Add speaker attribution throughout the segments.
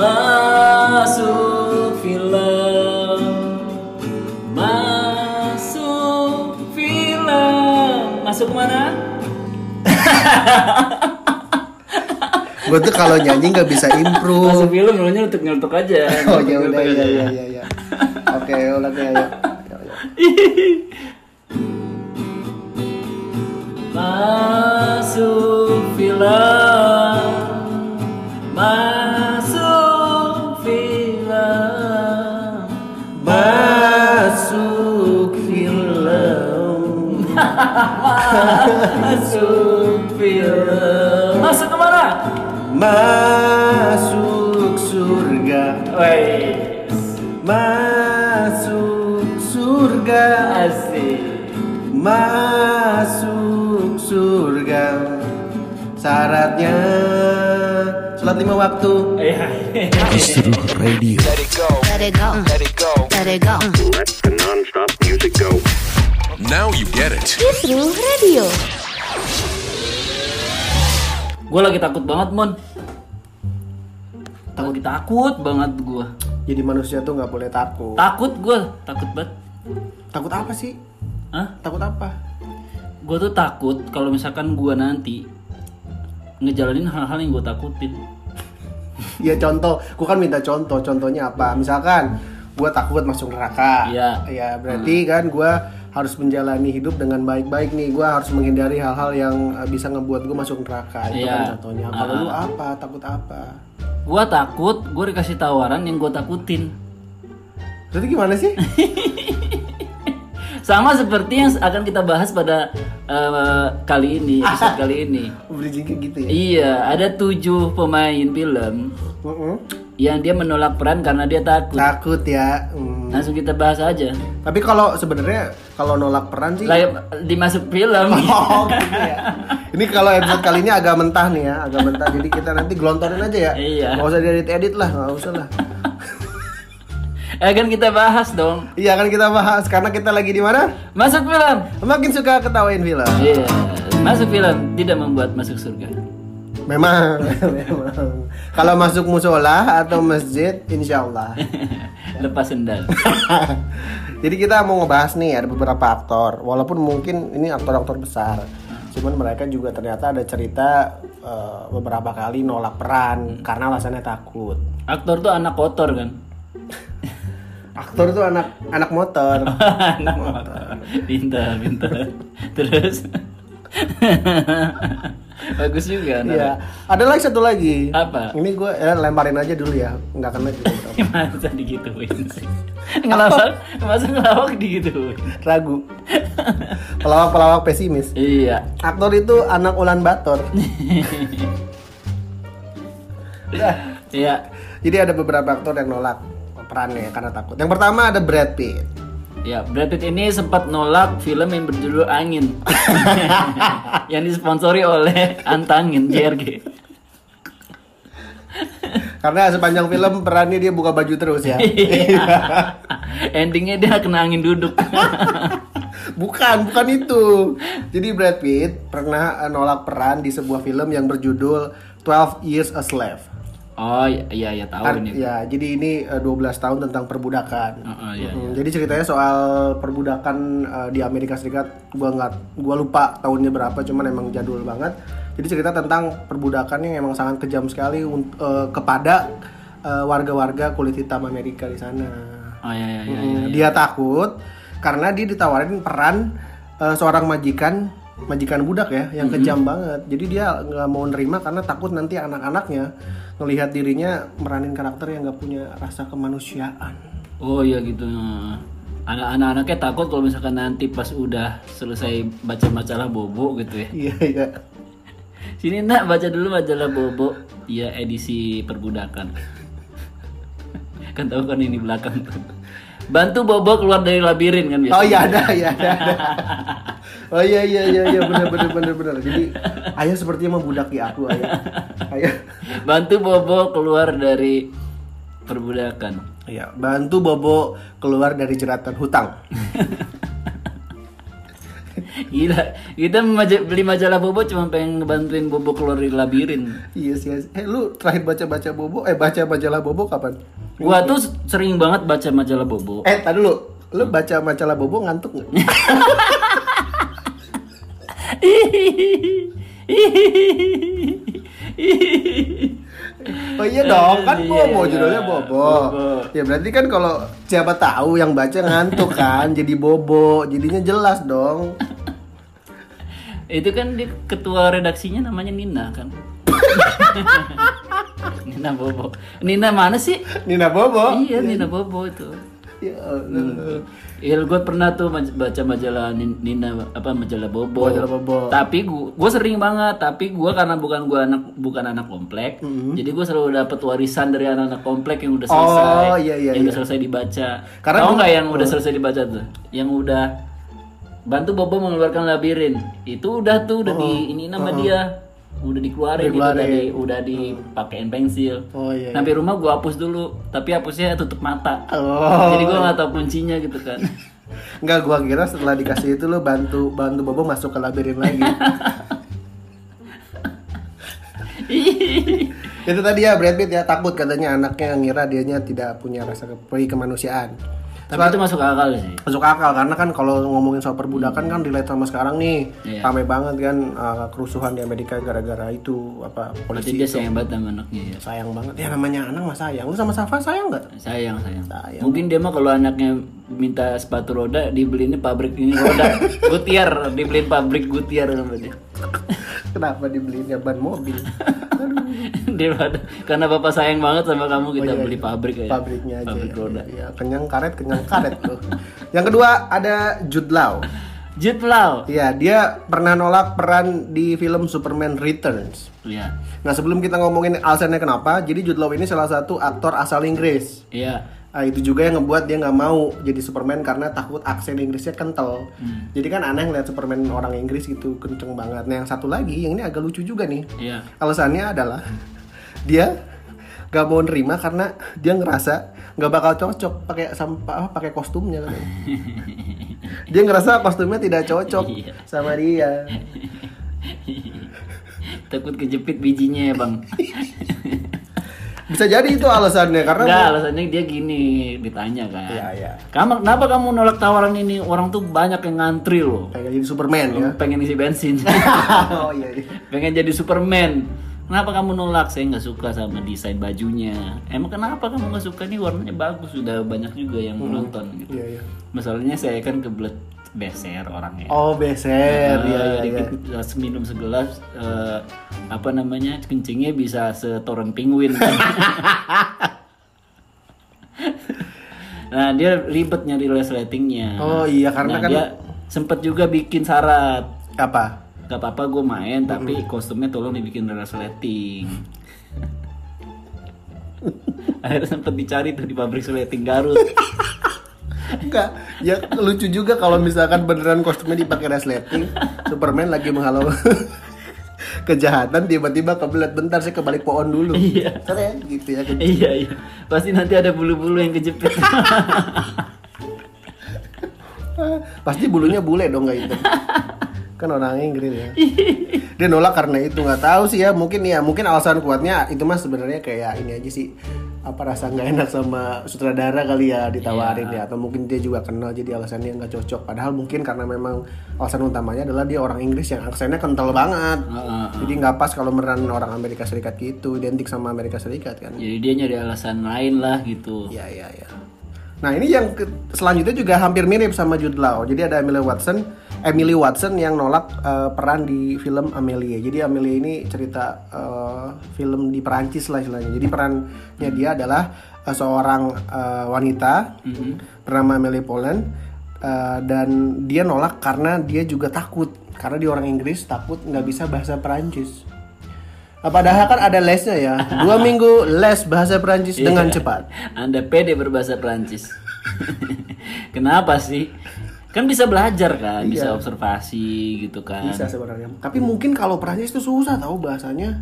Speaker 1: Masuk film Masuk film Masuk ke mana?
Speaker 2: Gue tuh kalau nyanyi nggak bisa
Speaker 1: Masuk
Speaker 2: improve.
Speaker 1: film lu nyeletuk-nyeletuk aja
Speaker 2: Oh ya udah
Speaker 1: Nyeletuk
Speaker 2: ya
Speaker 1: aja.
Speaker 2: ya ya ya. Oke, ulang ya ya.
Speaker 1: Masuk Masuk film
Speaker 2: Masuk
Speaker 1: ke mana? Masuk
Speaker 2: surga.
Speaker 1: Wes
Speaker 2: Masuk surga.
Speaker 1: Asik
Speaker 2: Masuk surga. Syaratnya sholat lima waktu.
Speaker 1: Iya
Speaker 2: Kisruh Radio.
Speaker 3: Let it go.
Speaker 4: Let it go.
Speaker 3: Let it go.
Speaker 4: Let
Speaker 5: the non-stop music go.
Speaker 6: Now you get it.
Speaker 4: Kisruh Radio.
Speaker 1: Gue lagi takut banget Mon Takut takut banget gue
Speaker 2: Jadi manusia tuh nggak boleh takut.
Speaker 1: Takut gue Takut banget
Speaker 2: Takut apa sih?
Speaker 1: Hah?
Speaker 2: Takut apa?
Speaker 1: Gue tuh takut kalau misalkan gue nanti ngejalanin hal-hal yang gue takutin.
Speaker 2: Ya contoh, gue kan minta contoh. Contohnya apa? Misalkan gue takut masuk neraka.
Speaker 1: Iya.
Speaker 2: Ya berarti kan gue harus menjalani hidup dengan baik-baik nih. Gue harus menghindari hal-hal yang eh, bisa ngebuat gue masuk neraka. Itu
Speaker 1: Iya.
Speaker 2: kan contohnya. Kalau
Speaker 1: Ah.
Speaker 2: lu apa? Takut apa?
Speaker 1: Gue takut, gue dikasih tawaran yang gue takutin.
Speaker 2: Berarti gimana sih?
Speaker 1: Sama seperti yang akan kita bahas pada eh, kali ini, episode kali ini.
Speaker 2: Bridging gitu ya?
Speaker 1: Iya, ada tujuh pemain film
Speaker 2: Mm-mm.
Speaker 1: Yang dia menolak peran karena dia takut.
Speaker 2: Takut ya. Hmm.
Speaker 1: Langsung kita bahas aja.
Speaker 2: Tapi kalau sebenarnya kalau nolak peran sih.
Speaker 1: Lah dimasuk film.
Speaker 2: Oh gitu ya. Ini kalau episode kali ini agak mentah nih ya, agak mentah. Jadi kita nanti gelontorin aja ya.
Speaker 1: Iya.
Speaker 2: Gak usah diedit-edit lah, gak usah lah.
Speaker 1: Eh kan kita bahas dong.
Speaker 2: Iya kan kita bahas karena kita lagi di mana?
Speaker 1: Masuk film.
Speaker 2: Makin suka ketawain film.
Speaker 1: Iya, masuk film tidak membuat masuk surga.
Speaker 2: Memang, memang. Kalau masuk musola atau masjid, insya Allah.
Speaker 1: Lepas sendal.
Speaker 2: Jadi kita mau ngebahas nih ada beberapa aktor, walaupun mungkin ini aktor-aktor besar, cuman mereka juga ternyata ada cerita eh, beberapa kali nolak peran karena alasannya takut.
Speaker 1: Aktor tuh anak kotor kan?
Speaker 2: Aktor tuh anak anak motor.
Speaker 1: anak kotor. Pintar, pintar. Terus bagus juga. anak.
Speaker 2: Iya. Ada lagi satu lagi.
Speaker 1: Apa?
Speaker 2: Ini gue ya, lemparin aja dulu ya, nggak kena juga.
Speaker 1: Masa digituin sih? Ngelawak, masa ngelawak digituin?
Speaker 2: Ragu. Pelawak-pelawak pesimis.
Speaker 1: Iya.
Speaker 2: Aktor itu anak Ulan Bator. Udah.
Speaker 1: Iya.
Speaker 2: Jadi ada beberapa aktor yang nolak perannya karena takut. Yang pertama ada Brad Pitt.
Speaker 1: Ya, Brad Pitt ini sempat nolak film yang berjudul Angin yang disponsori oleh Antangin JRG.
Speaker 2: Karena sepanjang film perannya dia buka baju terus ya.
Speaker 1: Endingnya dia kena angin duduk.
Speaker 2: bukan, bukan itu. Jadi Brad Pitt pernah eh, nolak peran di sebuah film yang berjudul 12 Years a Slave.
Speaker 1: Oh iya iya, iya tahu
Speaker 2: Ar-
Speaker 1: ini.
Speaker 2: Ya, jadi ini eh, 12 tahun tentang perbudakan.
Speaker 1: Oh, oh, iya,
Speaker 2: Mm, Jadi ceritanya soal perbudakan eh, di Amerika Serikat. Gua nggak, gua lupa tahunnya berapa, cuman emang jadul banget. Jadi cerita tentang perbudakan yang emang sangat kejam sekali eh, kepada eh, warga-warga kulit hitam Amerika di sana.
Speaker 1: Oh iya iya iya.
Speaker 2: Mm, Dia takut karena dia ditawarin peran eh, seorang majikan majikan budak ya yang kejam banget. Jadi dia nggak mau nerima karena takut nanti anak-anaknya ngelihat dirinya meranin karakter yang nggak punya rasa kemanusiaan.
Speaker 1: Oh iya gitu. Anak-anaknya takut kalau misalkan nanti pas udah selesai baca majalah Bobo gitu ya.
Speaker 2: Iya iya.
Speaker 1: Sini nak baca dulu majalah Bobo. Iya edisi perbudakan. kan tahu kan ini belakang tuh. Bantu Bobo keluar dari labirin kan biasa.
Speaker 2: Oh iya ada ya ada. ada. Oh iya iya iya iya benar benar benar benar. Jadi ayah sepertinya membudaki aku ayah. Ayah.
Speaker 1: Bantu Bobo keluar dari perbudakan.
Speaker 2: Iya, bantu Bobo keluar dari jeratan hutang.
Speaker 1: Gila, kita beli majalah Bobo cuma pengen ngebantuin Bobo keluar dari labirin.
Speaker 2: Iya sih. Eh lu terakhir baca-baca Bobo, eh baca majalah Bobo kapan?
Speaker 1: Gua tuh sering banget baca majalah Bobo.
Speaker 2: Eh, tadi dulu. Lu baca majalah Bobo ngantuk nggak? Oh iya dong, kan
Speaker 1: Iya,
Speaker 2: Bobo
Speaker 1: iya.
Speaker 2: judulnya Bobo.
Speaker 1: Bobo.
Speaker 2: Ya berarti kan kalau siapa tahu yang baca ngantuk kan, jadi Bobo, jadinya jelas dong.
Speaker 1: Itu kan di ketua redaksinya namanya Nina kan. Nina Bobo. Nina mana sih?
Speaker 2: Nina Bobo.
Speaker 1: Iya, Nina Bobo itu.
Speaker 2: Ya Allah.
Speaker 1: Iya, gue pernah tuh baca majalah Nin- Nina apa majalah Bobo.
Speaker 2: Majalah Bobo.
Speaker 1: Tapi gue sering banget, tapi gue karena bukan gue anak bukan anak komplek, jadi gue selalu dapet warisan dari anak-anak komplek yang udah selesai,
Speaker 2: Oh, iya, iya,
Speaker 1: yang
Speaker 2: iya.
Speaker 1: udah selesai dibaca.
Speaker 2: Karena
Speaker 1: Tahu nggak yang udah selesai dibaca tuh? Yang udah bantu Bobo mengeluarkan labirin. Itu udah tuh udah di ini nama dia. Udah dikeluarin, gitu
Speaker 2: Dikeluarin.
Speaker 1: tadi udah dipakein pensil.
Speaker 2: Oh iya.
Speaker 1: Sampai rumah gue hapus dulu, tapi hapusnya tutup mata.
Speaker 2: Oh.
Speaker 1: Jadi gue nggak tahu kuncinya gitu kan.
Speaker 2: Enggak, gua kira setelah dikasih itu lu bantu bantu Bobo masuk ke labirin lagi. itu tadi ya Brad Pitt ya takut katanya anaknya ngira dianya tidak punya rasa ke- peri kemanusiaan.
Speaker 1: Tapi itu masuk akal sih.
Speaker 2: Masuk akal karena kan kalau ngomongin soal perbudakan kan relate sama sekarang nih.
Speaker 1: Iya.
Speaker 2: Ramai banget kan uh, kerusuhan di Amerika gara-gara itu apa
Speaker 1: Berarti
Speaker 2: polisi
Speaker 1: dia sayang banget sama anaknya ya.
Speaker 2: sayang banget. Ya namanya anak mah sayang. Lu sama Safa sayang nggak?
Speaker 1: Sayang, sayang.
Speaker 2: Sayang.
Speaker 1: Mungkin dia mah kalau anaknya minta sepatu roda, dibeliinnya pabrik ini roda. Gutier, dibeliin pabrik Gutier sama dia.
Speaker 2: Kenapa dibeliinnya ban mobil?
Speaker 1: dia karena bapak sayang banget sama kamu kita
Speaker 2: Oh, iya,
Speaker 1: beli
Speaker 2: iya.
Speaker 1: pabrik ya.
Speaker 2: Pabriknya aja.
Speaker 1: Pabrik
Speaker 2: ya.
Speaker 1: roda.
Speaker 2: Iya, kenyang karet, kenyang karet tuh. Yang kedua ada Jude Law.
Speaker 1: Jude Law.
Speaker 2: Iya, dia pernah nolak peran di film Superman Returns.
Speaker 1: Iya.
Speaker 2: Nah, sebelum kita ngomongin alasannya kenapa, jadi Jude Law ini salah satu aktor asal Inggris.
Speaker 1: Iya.
Speaker 2: Nah, itu juga yang ngebuat dia nggak mau jadi Superman karena takut aksen Inggrisnya kental. Jadi kan aneh ngeliat Superman orang Inggris gitu kenceng banget. Nah, yang satu lagi, yang ini agak lucu juga nih.
Speaker 1: Iya.
Speaker 2: Alasannya adalah dia gak mau nerima karena dia ngerasa nggak bakal cocok pakai sampah apa pakai kostumnya katanya. dia ngerasa kostumnya tidak cocok
Speaker 1: Iya.
Speaker 2: sama dia.
Speaker 1: Takut kejepit bijinya ya, Bang.
Speaker 2: Bisa jadi itu alasannya karena
Speaker 1: Enggak, alasannya dia gini ditanya kan.
Speaker 2: Iya, iya.
Speaker 1: Kamu kenapa kamu nolak tawaran ini? Orang tuh banyak yang ngantri loh.
Speaker 2: kayak jadi Superman ya.
Speaker 1: Pengen isi bensin.
Speaker 2: oh iya. iya.
Speaker 1: Pengen jadi Superman. Kenapa kamu nolak? Saya nggak suka sama desain bajunya. Emang kenapa kamu nggak suka nih warnanya bagus? Sudah banyak juga yang nonton gitu.
Speaker 2: Iya, iya.
Speaker 1: Masalahnya saya kan kebelet beser orangnya.
Speaker 2: Oh, beser.
Speaker 1: Nah,
Speaker 2: Iya, iya, iya.
Speaker 1: eh, minum segelas eh, apa namanya kencingnya bisa setoran penguin. nah dia ribet nyari resletingnya.
Speaker 2: Oh, iya, karena
Speaker 1: Nah,
Speaker 2: kan-
Speaker 1: dia sempet juga bikin syarat.
Speaker 2: Apa?
Speaker 1: Gak apa-apa gue main tapi kostumnya tolong dibikin resleting. Akhirnya sempet dicari tuh di pabrik resleting Garut.
Speaker 2: Enggak, ya lucu juga kalau misalkan beneran kostumnya dipakai resleting, Superman lagi menghalau kejahatan tiba-tiba kebelet bentar sih kebalik pohon dulu.
Speaker 1: Iya.
Speaker 2: Keren gitu ya.
Speaker 1: iya iya. Pasti nanti ada bulu-bulu yang kejepit.
Speaker 2: Pasti bulunya bule dong nggak itu. Kan orang Inggris ya. Dia nolak karena itu nggak tahu sih ya. Mungkin ya mungkin alasan kuatnya itu mas sebenarnya kayak ini aja sih apa rasa nggak enak sama sutradara kali ya ditawarin ya atau mungkin dia juga kenal jadi alasannya nggak cocok padahal mungkin karena memang alasan utamanya adalah dia orang Inggris yang aksennya kental banget
Speaker 1: Heeh.
Speaker 2: jadi nggak pas kalau meran orang Amerika Serikat gitu identik sama Amerika Serikat kan
Speaker 1: Jadi dia nyari alasan lain lah gitu.
Speaker 2: Iya iya iya. Nah ini yang ke- selanjutnya juga hampir mirip sama Jude Law. Jadi ada Emily Watson, Emily Watson yang nolak eh, peran di film Amelie. Jadi Amelie ini cerita eh, film di Perancis lah istilahnya. Jadi perannya dia adalah eh, seorang eh, wanita bernama Amelie Poulain Eh, dan dia nolak karena dia juga takut karena dia orang Inggris takut nggak bisa bahasa Perancis. Nah, padahal kan ada lesnya ya. Dua minggu les bahasa Perancis dengan cepat.
Speaker 1: Anda pede berbahasa Prancis. Kenapa sih? Kan bisa belajar kan, bisa observasi gitu kan.
Speaker 2: Bisa sebenarnya. Tapi mungkin kalau Prancis itu susah tahu bahasanya.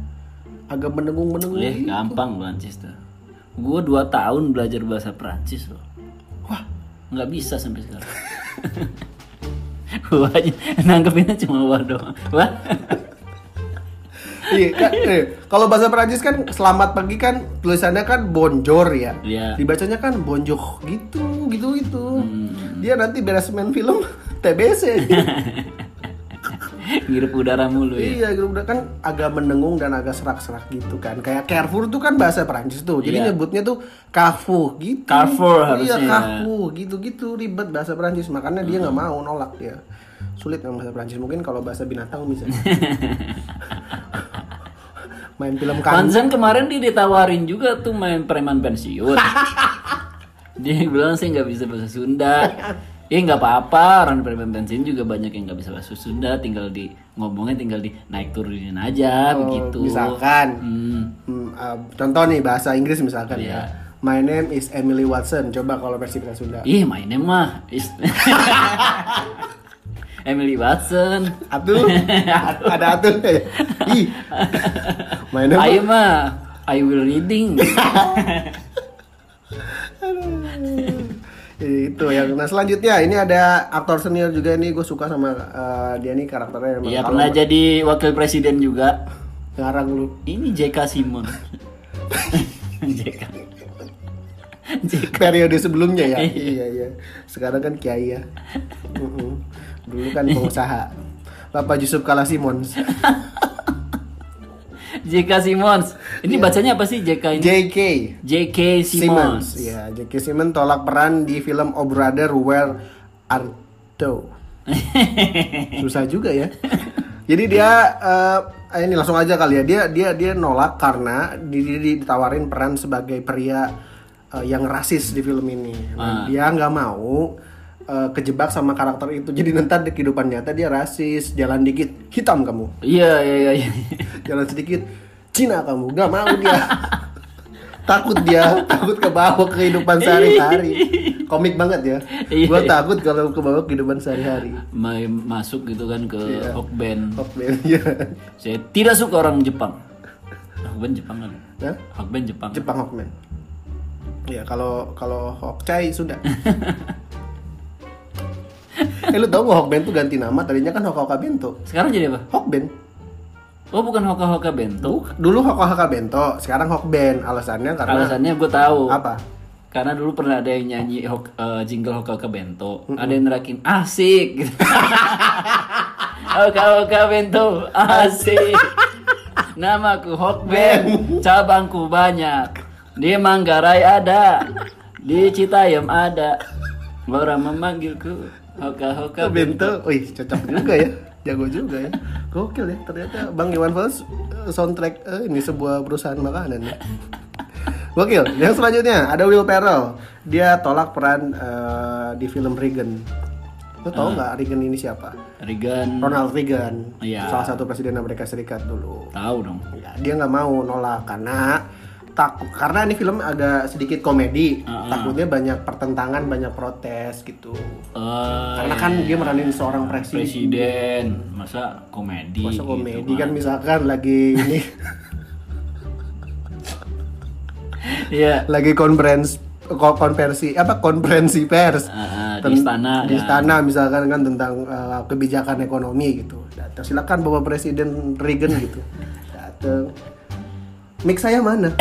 Speaker 2: Agak mendengung-mendengung.
Speaker 1: Eh,
Speaker 2: gitu.
Speaker 1: gampang Prancis tuh. Gue dua tahun belajar bahasa Prancis loh.
Speaker 2: Wah,
Speaker 1: Nggak bisa sampai sekarang. Wah, nanggepinnya cuma wah doang. Wah.
Speaker 2: Iya, kan, eh, kalau bahasa Perancis kan selamat pagi kan tulisannya kan bonjour ya.
Speaker 1: Iya.
Speaker 2: Dibacanya kan bonjour gitu, gitu gitu.
Speaker 1: Hmm.
Speaker 2: Dia nanti beres main film TBC.
Speaker 1: Ngirup udara mulu ya.
Speaker 2: iya, gitu udah kan agak mendengung dan agak serak-serak gitu kan. Kayak Carrefour tuh kan bahasa Perancis tuh. Jadi
Speaker 1: Iya.
Speaker 2: nyebutnya tuh Carrefour gitu.
Speaker 1: Carrefour
Speaker 2: Iya,
Speaker 1: harusnya.
Speaker 2: Carrefour gitu-gitu ribet bahasa Perancis. Makanya dia nggak mau nolak dia. Sulit dengan bahasa Perancis. Mungkin kalau bahasa binatang bisa. main film kan
Speaker 1: Pansen kemarin dia ditawarin juga tuh main preman pensiun. dia bilang sih nggak bisa bahasa Sunda. Ya nggak apa-apa, orang preman pensiun juga banyak yang nggak bisa bahasa Sunda, tinggal di ngomongnya tinggal di naik turunin aja
Speaker 2: Oh,
Speaker 1: begitu.
Speaker 2: misalkan.
Speaker 1: Hmm.
Speaker 2: Hmm, uh, contoh nih bahasa Inggris misalkan
Speaker 1: Iya.
Speaker 2: ya. My name is Emily Watson. Coba kalau versi bahasa Sunda.
Speaker 1: Ih, mainnya mah is- Emily Watson.
Speaker 2: Atul. Ada atul ya. Ih. Name
Speaker 1: Ayo mah I will reading.
Speaker 2: itu yang nah selanjutnya ini ada aktor senior juga nih gue suka sama uh, dia nih karakternya
Speaker 1: Iya pernah jadi wakil presiden juga.
Speaker 2: ngarang lu
Speaker 1: Ini JK Simon. JK. JK.
Speaker 2: periode sebelumnya ya
Speaker 1: Iya.
Speaker 2: iya iya sekarang kan kiai ya dulu kan pengusaha Bapak Yusuf Kala Simons
Speaker 1: JK Simons. Ini bacanya apa sih JK ini?
Speaker 2: JK
Speaker 1: JK
Speaker 2: Simmons. Ya, J.K. Simmons tolak peran di film Oh Brother Where Art Thou? Susah juga ya. Jadi dia eh, ini langsung aja kali ya. Dia dia dia nolak karena di, di- di- ditawarin peran sebagai pria eh, yang rasis di film ini. Nah, Dia nggak mau eh, kejebak sama karakter itu. Jadi nanti di kehidupan nyata dia rasis, jalan dikit hitam kamu,
Speaker 1: Iya iya iya. iya.
Speaker 2: jalan sedikit Cina kamu, nggak mau dia. takut dia, takut ke bawah kehidupan sehari-hari. Komik banget ya.
Speaker 1: Iya.
Speaker 2: Gua takut kalau ke bawah kehidupan sehari-hari.
Speaker 1: Ma- masuk gitu kan ke
Speaker 2: Iya.
Speaker 1: Hokben.
Speaker 2: Hokben ya.
Speaker 1: Saya tidak suka orang Jepang. Hokben Jepang kan?
Speaker 2: Hah?
Speaker 1: Hokben Jepang.
Speaker 2: Jepang Hokben. Ya kalau kalau Hokcai sudah. eh lu tau gak Hokben tuh ganti nama tadinya kan Hoka Hoka Bento.
Speaker 1: Sekarang jadi apa?
Speaker 2: Hokben.
Speaker 1: Oh bukan Hoka Hoka Bento.
Speaker 2: Dulu Hoka Hoka Bento, sekarang Hokben. Alasannya karena
Speaker 1: Alasannya gue tahu.
Speaker 2: apa?
Speaker 1: Karena dulu pernah ada yang nyanyi hok, eh, jingle Hoka Hoka Bento. Ada yang nerakin asik. Gitu. Hoka Hoka Bento asik. Namaku Hokben, cabangku banyak. Di Manggarai ada, di Citayam ada. Orang memanggilku Hoka Hoka
Speaker 2: Bento, wih cocok juga ya, jago juga ya, gokil ya. Ternyata Bang Iwan Fals eh, soundtrack eh, ini sebuah perusahaan makanan ya. Gokil. Yang selanjutnya ada Will Ferrell. Dia tolak peran eh, di film Reagan. Lo tau nggak Reagan ini siapa?
Speaker 1: Reagan.
Speaker 2: Ronald Reagan,
Speaker 1: Iya.
Speaker 2: salah satu presiden Amerika Serikat dulu.
Speaker 1: Tahu dong.
Speaker 2: Ya, dia nggak mau nolak karena takut karena ini film agak sedikit komedi.
Speaker 1: Ah,
Speaker 2: Takutnya banyak pertentangan, banyak protes gitu.
Speaker 1: Eh,
Speaker 2: Karena kan dia meranin seorang presiden.
Speaker 1: presiden masa komedi
Speaker 2: Masa
Speaker 1: gitu
Speaker 2: komedi
Speaker 1: kan.
Speaker 2: kan misalkan lagi ini
Speaker 1: Iya.
Speaker 2: lagi konferensi ko- konversi apa konferensi pers
Speaker 1: ah, di istana,
Speaker 2: di
Speaker 1: ya.
Speaker 2: istana misalkan kan tentang uh, kebijakan ekonomi gitu datang silakan bapak presiden Reagan gitu datang mic saya mana?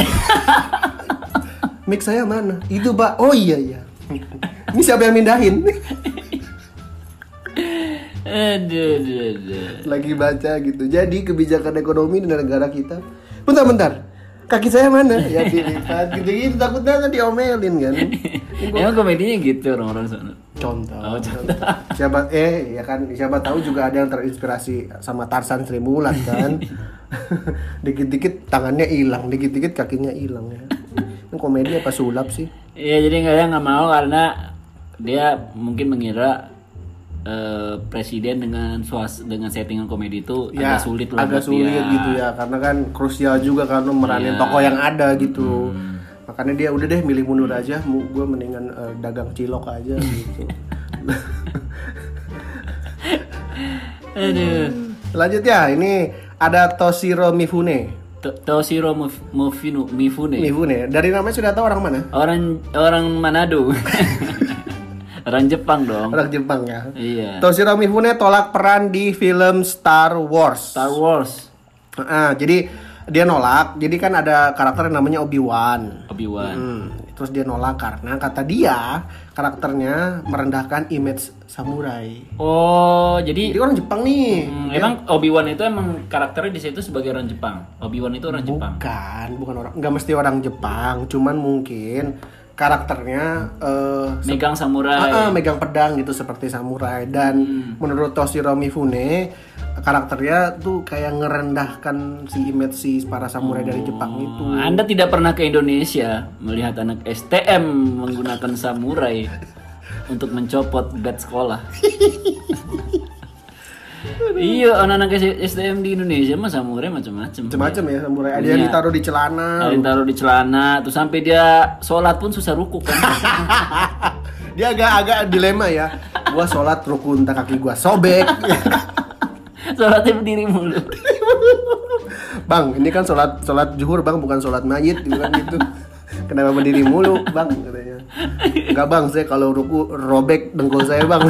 Speaker 2: Mic saya mana? Itu pak. Oh iya iya. Ini siapa yang mindahin?
Speaker 1: Aduh, aduh, aduh.
Speaker 2: lagi baca gitu. Jadi kebijakan ekonomi di negara kita. Bentar bentar kaki saya mana? Ya dilipat gitu gitu takutnya kan diomelin kan? Gua-
Speaker 1: Emang komedinya gitu orang-orang sana.
Speaker 2: contoh,
Speaker 1: Oh, contoh.
Speaker 2: siapa eh ya kan siapa tahu juga ada yang terinspirasi sama Tarsan Sri Mulat kan? Dikit-dikit tangannya hilang dikit-dikit kakinya hilang ya. Ini komedi apa sulap sih?
Speaker 1: Iya, jadi nggak nggak mau karena dia mungkin mengira eh, presiden dengan suas dengan settingan komedi itu agak sulit lah
Speaker 2: Ya, agak sulit
Speaker 1: dia.
Speaker 2: gitu ya karena kan krusial juga kan meranin
Speaker 1: Iya.
Speaker 2: tokoh yang ada gitu
Speaker 1: Hmm.
Speaker 2: makanya dia udah deh milih mundur aja gue mendingan eh, dagang cilok aja gitu
Speaker 1: Aduh.
Speaker 2: selanjutnya ini ada Toshiro Mifune
Speaker 1: To- Toshiro Mif- Mifune Mifune.
Speaker 2: Mifune dari namanya sudah tahu orang mana
Speaker 1: Orang orang Manado. Orang Jepang dong.
Speaker 2: Orang Jepang ya.
Speaker 1: Iya.
Speaker 2: Toshiro Mifune tolak peran di film Star Wars.
Speaker 1: Star Wars.
Speaker 2: Ah, jadi dia nolak. Jadi kan ada karakter yang namanya Obi-Wan.
Speaker 1: Obi-Wan.
Speaker 2: Hmm, terus dia nolak karena kata dia karakternya merendahkan image samurai.
Speaker 1: Oh, jadi
Speaker 2: Jadi orang Jepang nih.
Speaker 1: Hmm, emang Obi-Wan itu emang karakternya di situ sebagai orang Jepang. Obi-Wan itu orang Jepang.
Speaker 2: Bukan, bukan orang, nggak mesti orang Jepang, cuman mungkin karakternya eh
Speaker 1: Megang samurai.
Speaker 2: Ah, ah, megang pedang gitu seperti samurai dan
Speaker 1: Hmm.
Speaker 2: menurut Toshiro Mifune karakternya tuh kayak ngerendahkan si image si para samurai dari Jepang itu.
Speaker 1: Anda tidak pernah ke Indonesia melihat anak STM menggunakan samurai untuk mencopot bed sekolah. iya, anak-anak STM di Indonesia mah samurai macam-macam.
Speaker 2: Macam-macam ya samurai. Ada yang
Speaker 1: Iya.
Speaker 2: ditaruh di celana.
Speaker 1: Ada yang taruh di celana, tuh sampai dia sholat pun susah ruku kan.
Speaker 2: Dia agak-agak dilema ya. Gua sholat rukun tak kaki gua sobek.
Speaker 1: Sholatnya berdiri mulu.
Speaker 2: bang, ini kan sholat sholat zuhur bang, bukan sholat mayit, bukan gitu. Kenapa berdiri mulu, bang? Katanya. Enggak bang, saya kalau ruku robek dengkul saya bang.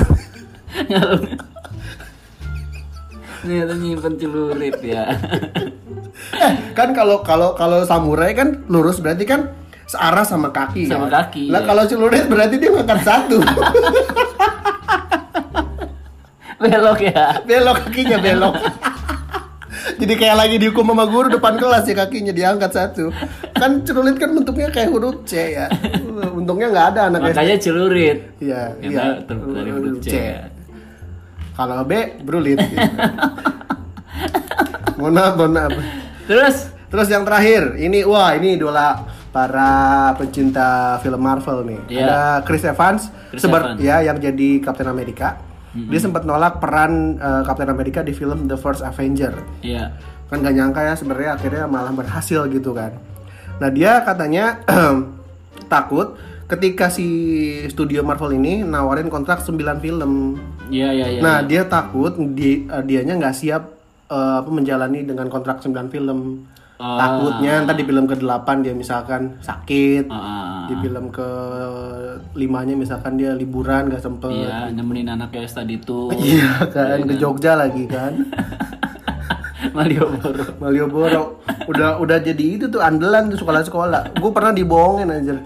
Speaker 1: Ternyata nyimpen celurit ya.
Speaker 2: Eh, kan kalau kalau kalau samurai kan lurus berarti kan searah sama kaki
Speaker 1: Sama
Speaker 2: kan?
Speaker 1: kaki,
Speaker 2: Lah
Speaker 1: ya.
Speaker 2: kalau celurit berarti dia ngangkat satu.
Speaker 1: Belok ya.
Speaker 2: belok kakinya belok. Jadi kayak lagi dihukum sama guru depan kelas ya kakinya diangkat satu. Kan celurit kan bentuknya kayak huruf C ya. Untungnya nggak ada anak SD.
Speaker 1: Makanya celurit.
Speaker 2: Iya, iya.
Speaker 1: terbuat dari huruf C. ya.
Speaker 2: Kalau B berulit. gitu. mohon maaf, mohon maaf.
Speaker 1: Terus
Speaker 2: Terus yang terakhir, ini wah ini idola para pencinta film Marvel nih.
Speaker 1: Iya.
Speaker 2: Ada Chris Evans,
Speaker 1: Chris
Speaker 2: sebar-
Speaker 1: Evans.
Speaker 2: ya yang jadi Captain America. Dia sempat nolak peran eh, Captain America di film The First Avenger.
Speaker 1: Iya.
Speaker 2: Kan gak nyangka ya sebenarnya akhirnya malah berhasil gitu kan. Nah, dia katanya takut ketika si studio Marvel ini nawarin kontrak 9 film.
Speaker 1: Iya iya iya.
Speaker 2: Nah, dia takut di, eh, dianya nggak siap apa menjalani dengan kontrak 9 film.
Speaker 1: Oh.
Speaker 2: Takutnya ntar di film ke-8 dia misalkan sakit.
Speaker 1: Ah.
Speaker 2: Di film ke limanya misalkan dia liburan gak sempet.
Speaker 1: Iya, nemenin anaknya tadi itu.
Speaker 2: Iya kan, ke Jogja lagi kan.
Speaker 1: Malioboro.
Speaker 2: Malioboro udah udah jadi itu tuh andalan tuh sekolah-sekolah. Gue pernah dibohongin anjir.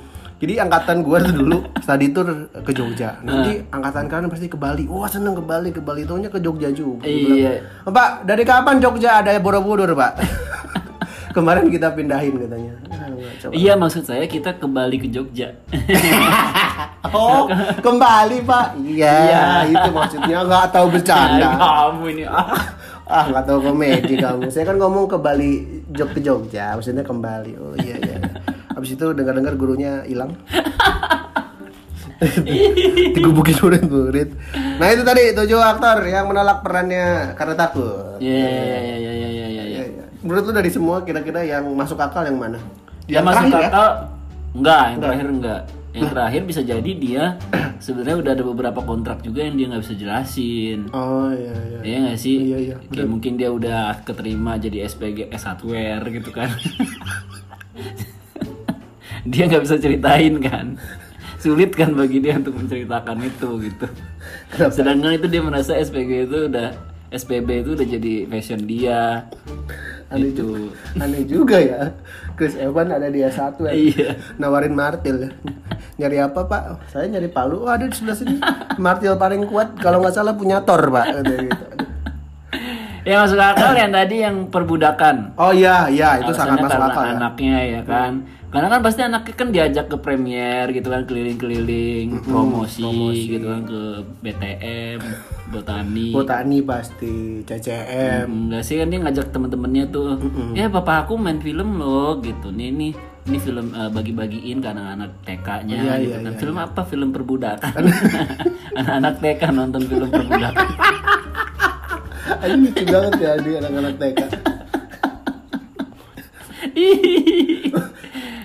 Speaker 2: Jadi angkatan gue tuh dulu tadi tuh ke Jogja. Nanti angkatan kalian pasti ke Bali. Wah seneng ke Bali, ke Bali taunya ke Jogja juga. Gua
Speaker 1: Iya.
Speaker 2: bilang, Pak, dari kapan Jogja ada Borobudur, Pak? Kemarin kita pindahin katanya. Ah, coba.
Speaker 1: Iya, maksud saya kita kembali ke Jogja.
Speaker 2: Oh, kembali, Pak. Iya,
Speaker 1: Iya.
Speaker 2: itu maksudnya nggak tahu bercanda.
Speaker 1: Kamu ini ah.
Speaker 2: Ah, nggak tahu komedi kamu. Saya kan ngomong ke Bali, Jog ke Jogja, maksudnya kembali. Oh iya iya. Habis itu dengar-dengar gurunya hilang. Digubukin murid-murid. Nah itu tadi tujuh aktor yang menolak perannya karena takut.
Speaker 1: Iya iya iya iya iya iya. Iya,
Speaker 2: iya. Menurut lu dari semua kira-kira yang masuk akal yang mana?
Speaker 1: Yang
Speaker 2: Yang
Speaker 1: masuk
Speaker 2: terakhir ya?
Speaker 1: akal enggak, yang terakhir enggak. Yang terakhir bisa jadi dia sebenarnya udah ada beberapa kontrak juga yang dia nggak bisa jelasin.
Speaker 2: Oh iya iya.
Speaker 1: Iya nggak sih?
Speaker 2: Iya, iya,
Speaker 1: Kayak mungkin dia udah keterima jadi SPG S1WR gitu kan. dia nggak bisa ceritain kan. Sulit kan bagi dia untuk menceritakan itu gitu.
Speaker 2: Kenapa?
Speaker 1: Sedangkan itu dia merasa SPG itu udah SPB itu udah jadi fashion dia.
Speaker 2: Aneh
Speaker 1: Gitu.
Speaker 2: Aneh juga ya. Chris Evan ada di S1 ya.
Speaker 1: Iya.
Speaker 2: Nawarin martil ya. Nyari apa pak? Saya nyari palu. Oh, ada di sebelah sini. Martil paling kuat kalau nggak salah punya Thor pak. Gitu.
Speaker 1: Yang masuk akal yang tadi yang perbudakan.
Speaker 2: Oh iya iya itu sangat
Speaker 1: Alasannya
Speaker 2: masuk
Speaker 1: karena
Speaker 2: akal ya.
Speaker 1: anaknya ya kan. Karena kan pasti anaknya kan diajak ke premier gitu kan keliling-keliling promosi, gitu kan ke BTM, Botani.
Speaker 2: Botani pasti CCM.
Speaker 1: Enggak sih kan dia ngajak temen-temennya tuh. Ya bapak aku main film loh gitu. Nih nih ini film eh, bagi-bagiin ke anak-anak TK-nya
Speaker 2: Iya,
Speaker 1: gitu
Speaker 2: iya,
Speaker 1: kan.
Speaker 2: iya,
Speaker 1: film apa? Film perbudakan. anak-anak TK nonton film perbudakan.
Speaker 2: Ayo lucu banget ya di anak-anak TK.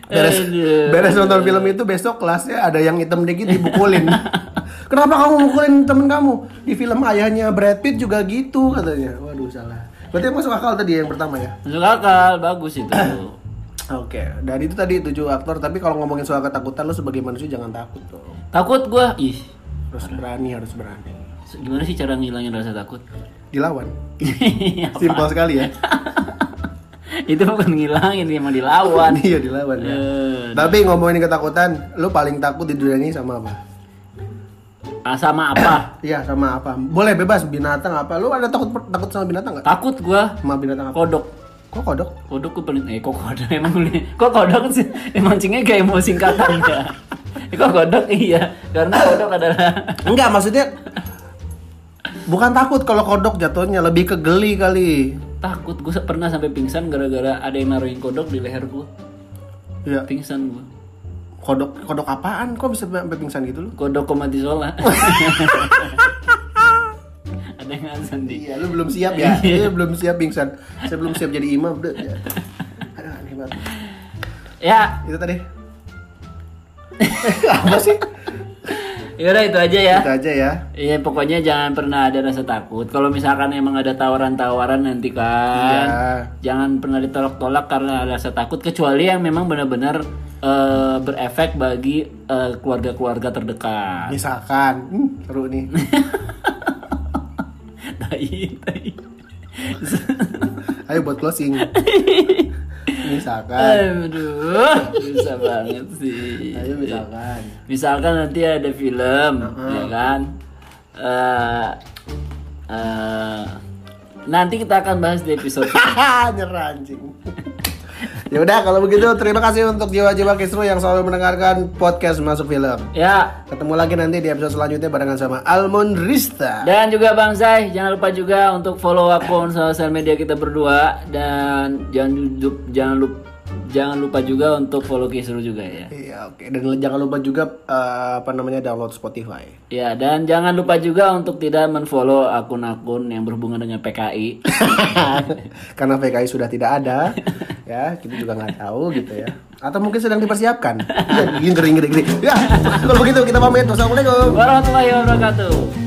Speaker 2: Beres,
Speaker 1: Aduh.
Speaker 2: beres nonton film itu besok kelasnya ada yang hitam dikit dibukulin. Kenapa kamu mukulin temen kamu? Di film ayahnya Brad Pitt juga gitu katanya. Waduh salah. Berarti masuk akal tadi yang pertama ya?
Speaker 1: Masuk akal, bagus itu.
Speaker 2: Oke, dan itu tadi tujuh aktor. Tapi kalau ngomongin soal ketakutan lo sebagai manusia jangan takut tuh.
Speaker 1: Takut gua, ih.
Speaker 2: harus berani harus berani
Speaker 1: Gimana sih cara ngilangin rasa takut?
Speaker 2: Dilawan.
Speaker 1: Apa?
Speaker 2: simpel sekali ya.
Speaker 1: Itu bukan ngilangin, emang dilawan.
Speaker 2: iya dilawan ya.
Speaker 1: Eh,
Speaker 2: tapi ngomongin ketakutan lu paling takut di dunia ini sama apa?
Speaker 1: Ah, sama apa?
Speaker 2: iya sama apa? Boleh bebas binatang apa? Lu ada takut takut sama binatang nggak?
Speaker 1: Takut gua.
Speaker 2: Sama binatang apa?
Speaker 1: Kodok.
Speaker 2: kok kodok?
Speaker 1: Kodok gue paling eh kok kodok? Emang kok kodok sih? Mancingnya kayak mau singkatan ya. kok kodok? Iya karena kodok adalah
Speaker 2: enggak maksudnya bukan takut kalau kodok jatuhnya lebih ke geli kali
Speaker 1: takut gue pernah sampai pingsan gara-gara ada yang naruhin kodok di leher gue
Speaker 2: iya
Speaker 1: pingsan gue
Speaker 2: kodok kodok apaan kok bisa sampai pingsan gitu lu
Speaker 1: kodok komatisola ada yang azan di
Speaker 2: Iya, lu belum siap ya. Lu belum siap pingsan. Saya belum siap jadi imam, udah. Ya. Aduh, aneh banget.
Speaker 1: ya
Speaker 2: Itu tadi. Apa sih?
Speaker 1: Yaudah itu aja ya
Speaker 2: Itu aja ya.
Speaker 1: Iya pokoknya jangan pernah ada rasa takut. Kalau misalkan emang ada tawaran-tawaran nanti kan,
Speaker 2: Iya.
Speaker 1: jangan pernah ditolak-tolak karena ada rasa takut. Kecuali yang memang benar-benar eh, berefek bagi eh, keluarga-keluarga terdekat.
Speaker 2: Misalkan, hmm, seru nih.
Speaker 1: Tai, tai.
Speaker 2: Ayo buat closing. Misalkan.
Speaker 1: Aduh, bisa banget sih.
Speaker 2: Ayo misalkan.
Speaker 1: Misalkan nanti ada film, ya kan? Eh, eh, nanti kita akan bahas di episode
Speaker 2: Hahaha, nyerah anjing. Ya udah kalau begitu terima kasih untuk jiwa-jiwa kisru yang selalu mendengarkan podcast masuk film.
Speaker 1: ya.
Speaker 2: Ketemu lagi nanti di episode selanjutnya barengan sama Almond Rista.
Speaker 1: Dan juga Bang Zai, jangan lupa juga untuk follow akun sosial media kita berdua dan jangan lupa jangan lupa jangan lupa juga untuk follow Kisru juga ya.
Speaker 2: Iya oke dan jangan lupa juga eh, apa namanya download Spotify.
Speaker 1: Ya, dan jangan lupa juga untuk tidak menfollow akun-akun yang berhubungan dengan PKI.
Speaker 2: Karena PKI sudah tidak ada, ya kita juga nggak tahu gitu ya. Atau mungkin sedang dipersiapkan. Ya, gini, gini, gini, gini. Ya, kalau begitu kita pamit. Wassalamualaikum.
Speaker 1: Warahmatullahi wabarakatuh.